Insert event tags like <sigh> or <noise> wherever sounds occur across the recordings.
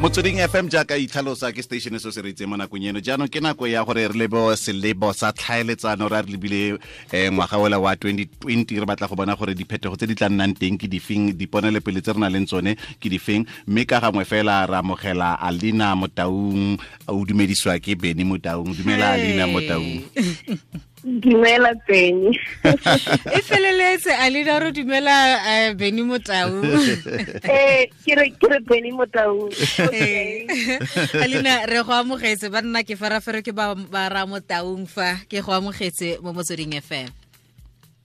motsweding fm jaaka itlhalosa ke station se se reitseng mo nakong eno. Jaanong ke nako ya gore re lebo selebo sa tlhaeletsano re a re lebile um ngwaga ola wa 2020 re batla go bona gore diphetogo tse di tla nnang teng ke difeng diponelepele tse re nang leng tsone ke difeng. Mme ka gangwe fela re amogela alina motaung o dumedisiwa ke beny motaung. Dumela alina motaung. <laughs> Dumela Benny. <laughs> E feleletse alina re dumela Beni beny motau. <laughs> Eh ke re ke re Benny motau. Eh. <laughs> alina re go amogetse ba nna ke farafere ke ba ba ra motaung fa ke go amogetse mo motsweding fm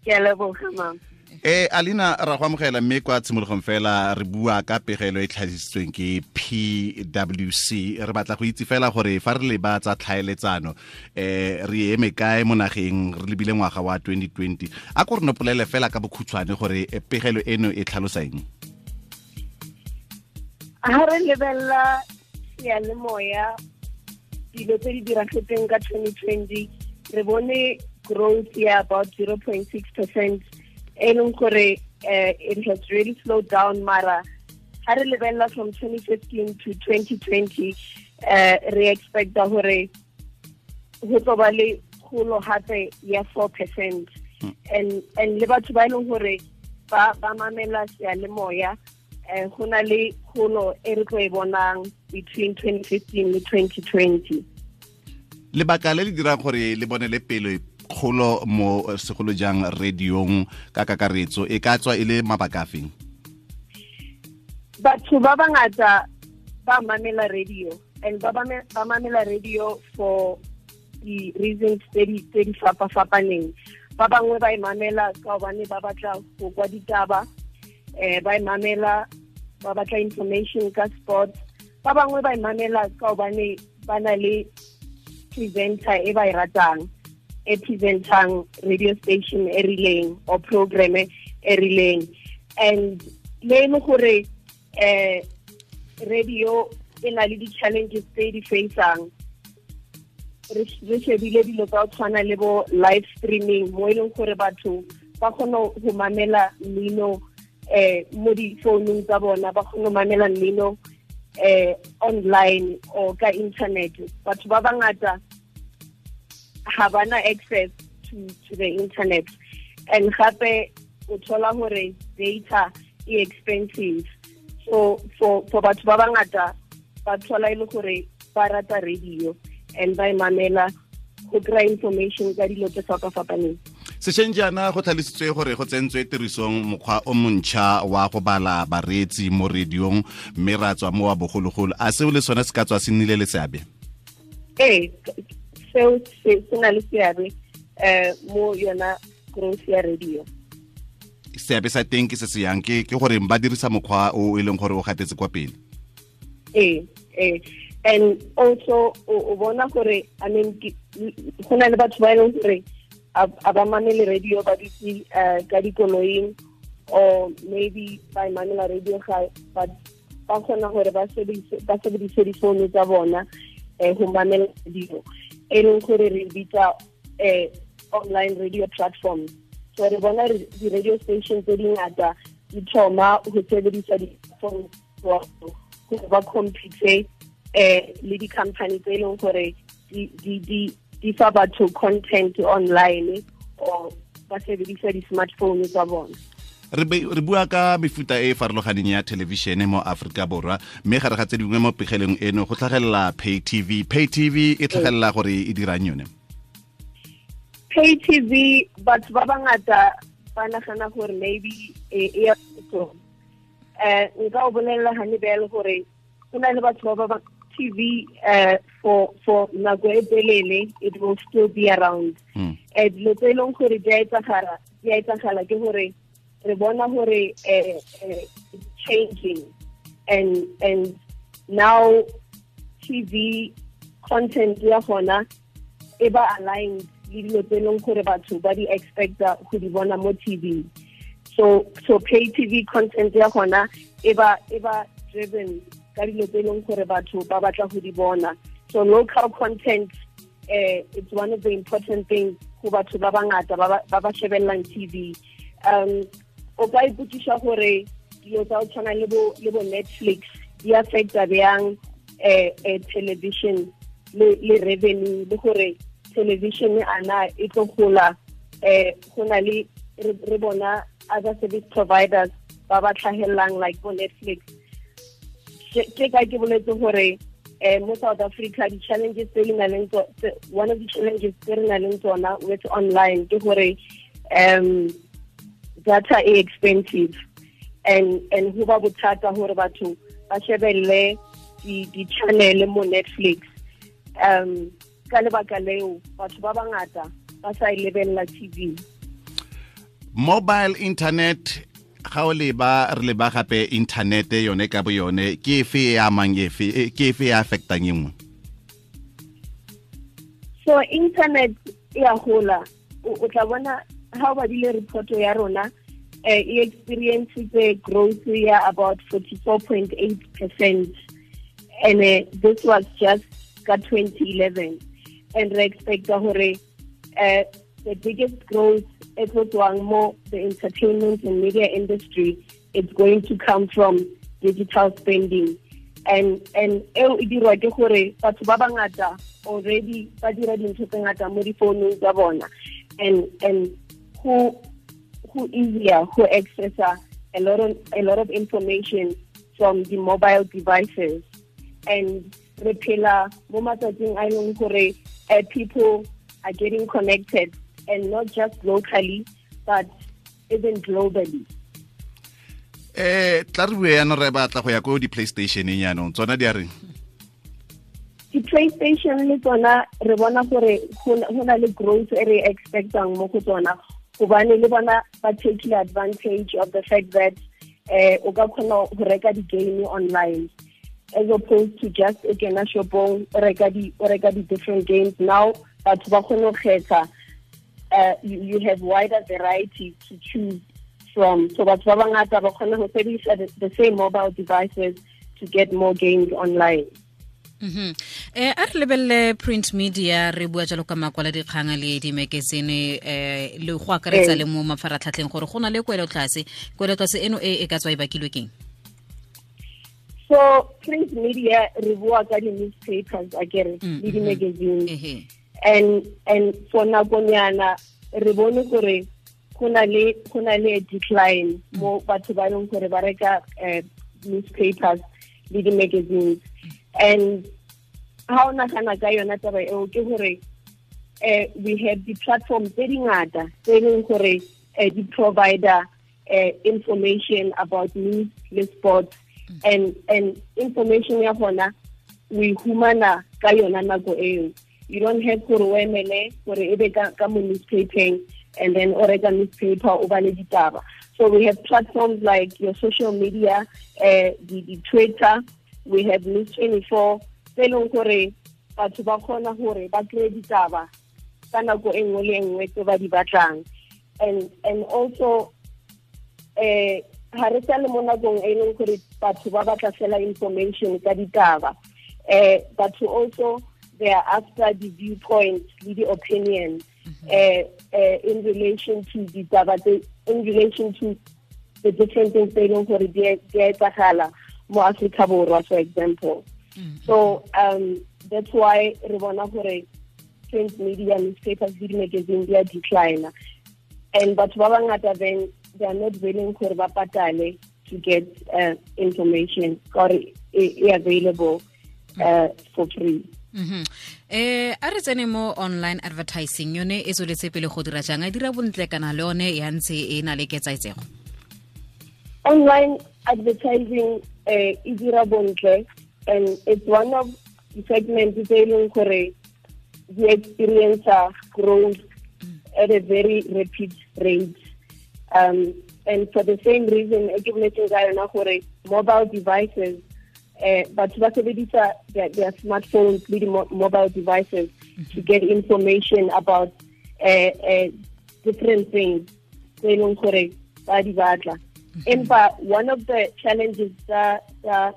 ke a leboga mama e alina ra go amogela mme kwa tshimologong fela re bua ka pegelo e tlhagisitsweng ke pwc re batla go itse fela gore fa re leba tsa tlhaeletsano um re eme kae mo nageng re lebile ngwaga wa 2020 a ko re nopolele fela ka bokhutshwane gore eh, pegelo eno e tlhalosang ha re lebella seyalemoya dilo tse di diragetseng ka 2020 re bone growth ya about 0.6 percent e leng gore uh, it has really slowed down mara ha re lebella from 2015 to 2020 uh, re expecta gore go tlo ba le kgolo gape ya 4 percent. And and le batho ba e leng gore ba ba mamela seyalemoya eh go na le kgolo e re tlo e bonang between 2015 le 2020 lebaka le le dirang gore le bone le pele kgolo mo eh, segolo jang radiong ka kakaretso? E ka tswa e le mabaka feng? Batho ba bangata ba mamela radio and ba ba mamela radio for the reasons tse di fapa-fapaneng. Ba bangwe ba e mamela ka gobane ba batla go kwa ditaba eh ba e mamela ba batla information ka sports. Ba bangwe ba e mamela ka gobane ba na le presenter e ba e ratang e presentang radio station e rileng or program e rileng. And le e le gore eh radio e na le di-challenges tse di faceang re re shebile dilo tsa go tshwana le bo live streaming mo e leng gore batho ba kgone go mamela mmino eh mo di-founung tsa bona ba kgone go mamela mmino eh online or ka internet. Batho ba bangata ha bana access to, to the internet. And gape o thola gore data e expensive. So for for batho ba bangata ba thola e le gore ba rata radio and ba e mamela go kry information ka dilo tse fapa-fapaneng. Sešweng jaana go tlhalositswe gore go tsentswe tirisong mokgwa o montšha wa go bala bareetsi mo radiong mme ra tswa mo wa bogologolo. A seo le sone se ka tswa se nnile le seabe? Ee seo se na le seabe um mo yona growth ya radio. Seabe sa teng ke se se yang ke ke gore ba dirisa mokgwa o e leng gore o gatetse kwa pele. Ee ee and also o bona gore i mean go na le batho ba e leng gore a ba mamele radio ba dutse um ka dikoloing or maybe ba emamela mamela radio ga ba kgona gore ba sebedise difounu tsa bona um go mamela radio e leng gore re bitsa um online radio platforms so re bona di-radio station tse dingata di thoma go sebedisa di-platform gore ba compete eh le di-company tse e leng gore di fa batho content online or ba sebedisa di-smartphone tsa bona re bua ka mefuta e e farologaneng ya thelebišene mo aforika borwa mme gare ga tse dingwe mo pegeleng eno go tlhagelela pay tv pay tv e tlhagelela gore e dirang yone. Pay tv batho ba bangata ba nagana gore maybe e e ya setso eh nka o bolelela gane beele gore go na le batho ba ba tv uh, for for nako e telele it will still be around. Mm. eh dilo tse e leng gore di a etsagala ke gore re bona gore eh, eh, changing. And and now tv content ya gona e ba aligned le dilo tse leng gore batho ba di expecta go di bona mo tv so so pay tv content ya gona e ba e ba driven ka dilo tse leng gore batho ba batla go di bona. So local content uh, it's one of the important things go batho ba bangata ba ba ba ba shebellang tv um o ka ipotsiša gore dilo tsa go tshwana le bo netflix di affecta bjang eh, television le, revenue le gore television ana e tlo gola eh go na le re bona other service providers ba ba tlhagelelang like bo netflix. Ke ka ke boletse gore eh mo South Africa di challenges tse one of the challenges tse re nang le tsona with online ke gore um data e expensive. And and ho ba bothata hore batho ba shebelle di di channel mo Netflix. Um ka lebaka leo batho ba bangata ba sa e lebella TV mobile internet ga o leba re leba gape inthanete yone ka bo yone ke efe e amang efe e- ke efe e affectang e nngwe? So internet e a gola. O tla bona ha o badile report ya rona? Eh, e experienced growth ya about 44.8 percent. And uh, this was just ka 2011 and re expect hore uh, the biggest growth e tlo tswang mo the entertainment and media industry it's going to come from digital spending. And and eo e dirwa ke gore batho ba bangata already ba dira dintho tse ngata mo difounung tsa bona. And and who who easier who access a lot of a lot of information from the mobile devices. And re phela mo matsatsing a leng gore uh, people are getting connected and not just locally but even globally. Eh tla re bue yaanong re batla go ya ko di-playstationeng yaanong tsona di a reng? Di-playstation le tsona re bona gore go na le growth e re expectang mo go tsona gobane le bona ba takile advantage of the fact that eh o ka kgona go reka di-game online as opposed to just o kena shopong o reka di-different games. Now batho ba kgone go kgetha uh, you, have wider variety to choose from. So batho ba bangata ba kgona go sebedisa the same mobile devices to get more games online Mhm. eh a re lebelele print media re bua jalo ka makwala dikgang le di-magazine eh le go akaretsa Ee. le mo mafaratlhatlheng gore go na le Kwelo tlase eno e e ka tswa e bakilwe keng so print media re bua ka di-newspapers a kere le mhm. di-magazine ehe and and for nakonyana re bone gore go na le decline mo batho ba e leng gore ba reka eh, newspapers le di-magazines and ha o nagana ka yona taba eo ke gore eh, we have di-platform tse dingata tse e leng gore eh, di provider eh, information about news le sports and and information ya gona we humana ka yona nako eo. You don't have gore o emele gore e be ka mo newspapering and then o reka newspaper o bale ditaba. So we have platforms like your social media uh, the, the twitter we have news 24 tse leng gore batho ba kgona gore ba kry ditaba ka nako e nngwe le nngwe tse ba di batlang. And and also eh ha re sa le mo nakong e leng gore batho ba batla fela information ka ditaba. Eh batho also they are after the viewpoints le the opinion eh eh in relation to ditaba in relation to the different things tse e leng gore di a etsagala mo Africa Borwa for example. So um that's why re bona gore print media newspapers le di-magazine di a decline and batho ba bangata then they are not willing gore ba patale to get uh, information or e, e available uh, for free. Mhm. eh a re tsene mo online advertising yone e tsweletse pele go dira jang? A dira bontle kana le yone ya ntse e na le ketsaetsego? Online advertising uh, e dira bontle and it's one of the segments tse e leng gore di experience growth at a very rapid rate. Um, and for the same reason e ke boletseng ka yona gore mobile devices uh, batho ba sebedisa their smartphones le di-mobile devices to get information about uh, uh, different things tse e leng gore ba di batla <laughs> empa one of the challenges tsa tsa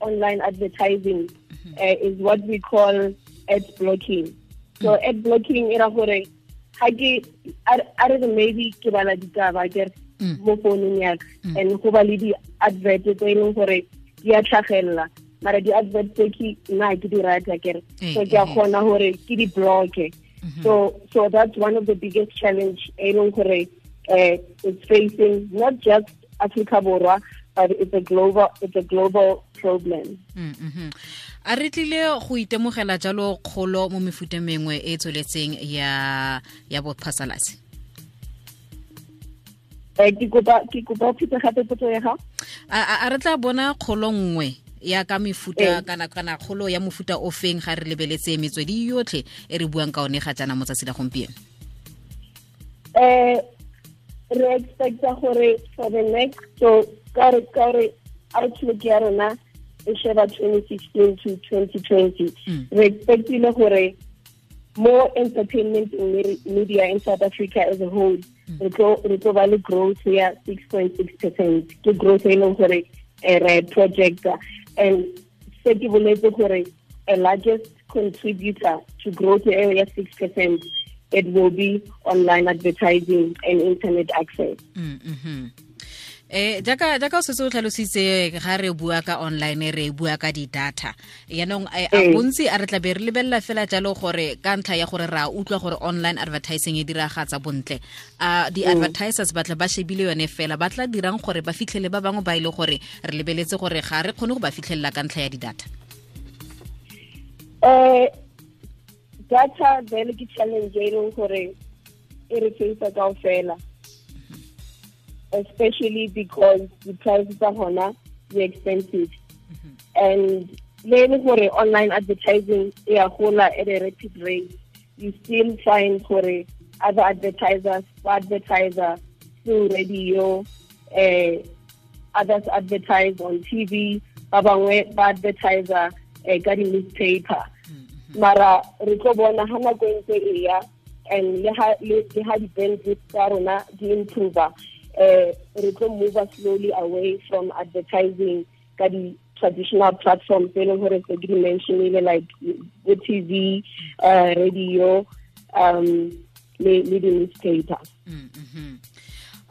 online advertising uh, is what we call ad blocking. So ad blocking e ra gore ha ke a re maybe ke bala ditaba ke mo founung yaka and go ba le di-advert tse e leng gore di a tlhagelela mara di-advert tse ke nna ke di rata kere Eh, so ke a eh. kgona gore ke di bloke so so that's one of the biggest challenge e leng gore uh, it's facing not just Africa Borwa but it's a global it's a global problem Mm, -hmm. a re tlile go itemogela jalo kgolo mo mefute mengwe e e tsweletseng ya ya bophasalase eh ke kopa ke kopa phete gape potso ya gago a re tla bona kgolo nngwe ya ka mefuta Ee. kana kana kgolo ya mofuta o feng ga re lebeletse metswedi yotlhe e re buang ka one ga jana motsatsi la gompieno eh re expecta gore for the next so ka re ka re outlook ya rona e sheba 2016 to 2020 Mm. re expectile gore more entertainment in media in South Africa as a whole re tlo re tlo ba le growth ya 6.6 percent. Ke growth e leng gore eh, re projecta. And se ke boletse gore a largest contributor to growth ya 6 percent it will be online advertising and internet access. Mm, mhm. eh jaka jaka o setse o tlhalositse ga re bua ka online re bua ka di-data. Yaanong eh, a bontsi a re tla be re lebelela fela jalo gore ka ntlha ya gore re a utlwa gore online advertising e diragatsa bontle a di-advertisers ba tla ba shebile yone fela ba tla dirang gore ba fitlhele ba bangwe ba ile gore re lebeletse gore ga re kgone go ba fitlhelela ka ntlha ya di-data. Eh data vele ke challenge e leng gore e re face kaofela especially because the prices are hona they're expensive. And le e le gore online advertising e a gola at a rapid rate you still find gore other advertisers advertiser through radio uh, others advertise on TV ba bangwe ba advertiser eh, ka di-newspaper mara re tlo bona ha nako e ntse e ya and le ha le le ha di-bandwidth tsa rona di improve eh re tlo move slowly away from advertising ka di-traditional platforms e leng gore se ke di-mentionile like the TV uh, radio um le di-newspaper Mm, mhm.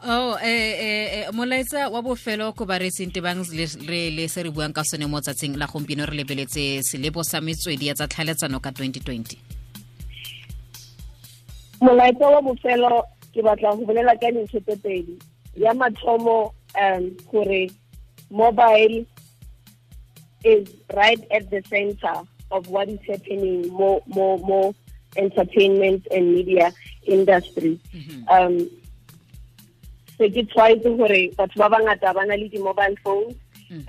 Oh eh eh eh, molaetsa wa bofelo ko ba re seng tebang re- le se re buang ka sone mo tsatsing la gompieno re lebeletse selebo sa metswedi ya tsa tlhaeletsano ka 2020 molaetsa wa bofelo ke batla go bolela ka dintho tse pedi. Ya mathomo um gore mobile is right at the center of what is happening mo mo mo entertainment and media industry. Um se ke tshwaetse gore batho ba bangata ba na le di-mobile phones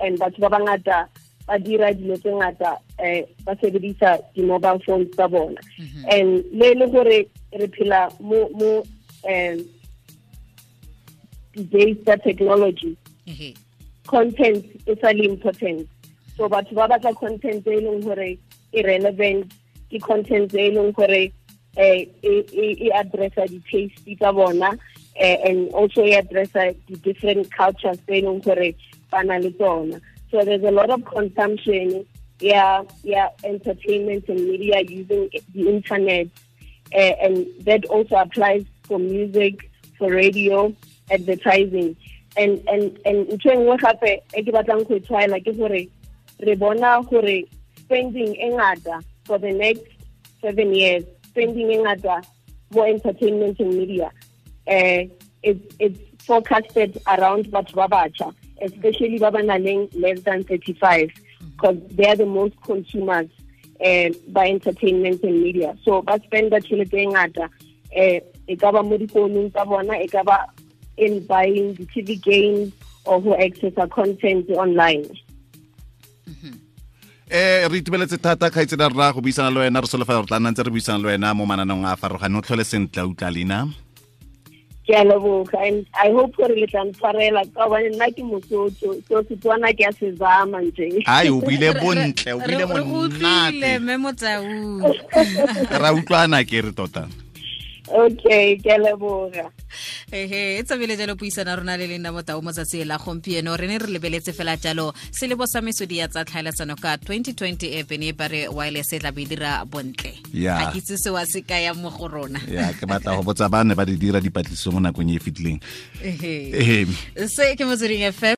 and batho ba bangata ba dira dilo tse ngata eh ba sebedisa di-mobile phones tsa bona. And le le gore re phela mo mo um days tsa technology content e sa le important. So batho ba batla content e leng gore e relevant ke content e leng gore eh e addressa di-taste tsa bona and also e addressa di-different cultures tse e leng gore so there's a lot of consumption yeah yeah entertainment and media using the internet. Uh, and that also applies for music for radio advertising. And and and ntho e nngwe gape e ke batlang go tshwaela ke spending ngata for the next seven years spending e ngata mo entertainment and media uh, it's, it's forecasted around batho ba batjha especially ba ba less than 35 because they are the most consumers uh, by entertainment and media. So ba spenda tšhelete e ngata uh, e ka ba mo difounung tsa bona e ka ba in buying the tv games or who access our content online. Eh re itebeletse thata kgaitsedi a rra go buisana le wena re solofela gore tla nna ntse re buisana le wena mo mananong a a farologane o tlhole sentle a utlwa leina ke a leboga and i hope gore le tla ntshwarela ka gobane nna ke mosotho so setswana ke a se zama nje. Ai o buile bontle o buile re go utlwile monate ra utlwana ke re tota okay ke a leboga. Ehe e tsabile jalo puisana rona le lena motao mo tsatsi la gompieno. Re ne re lebeletse fela jalo selebo sa mesodi ya tsa tlhaeletsano ka 2020 app ne ba re wireless e tla be e dira bontle. Ya. ga ke itse se wa se kaya mo go rona. Ya ke batla go botsa ba ne ba di dira dipatlisiso mo nakong e e fetileng ehe. Ehe. se ke motsweding fm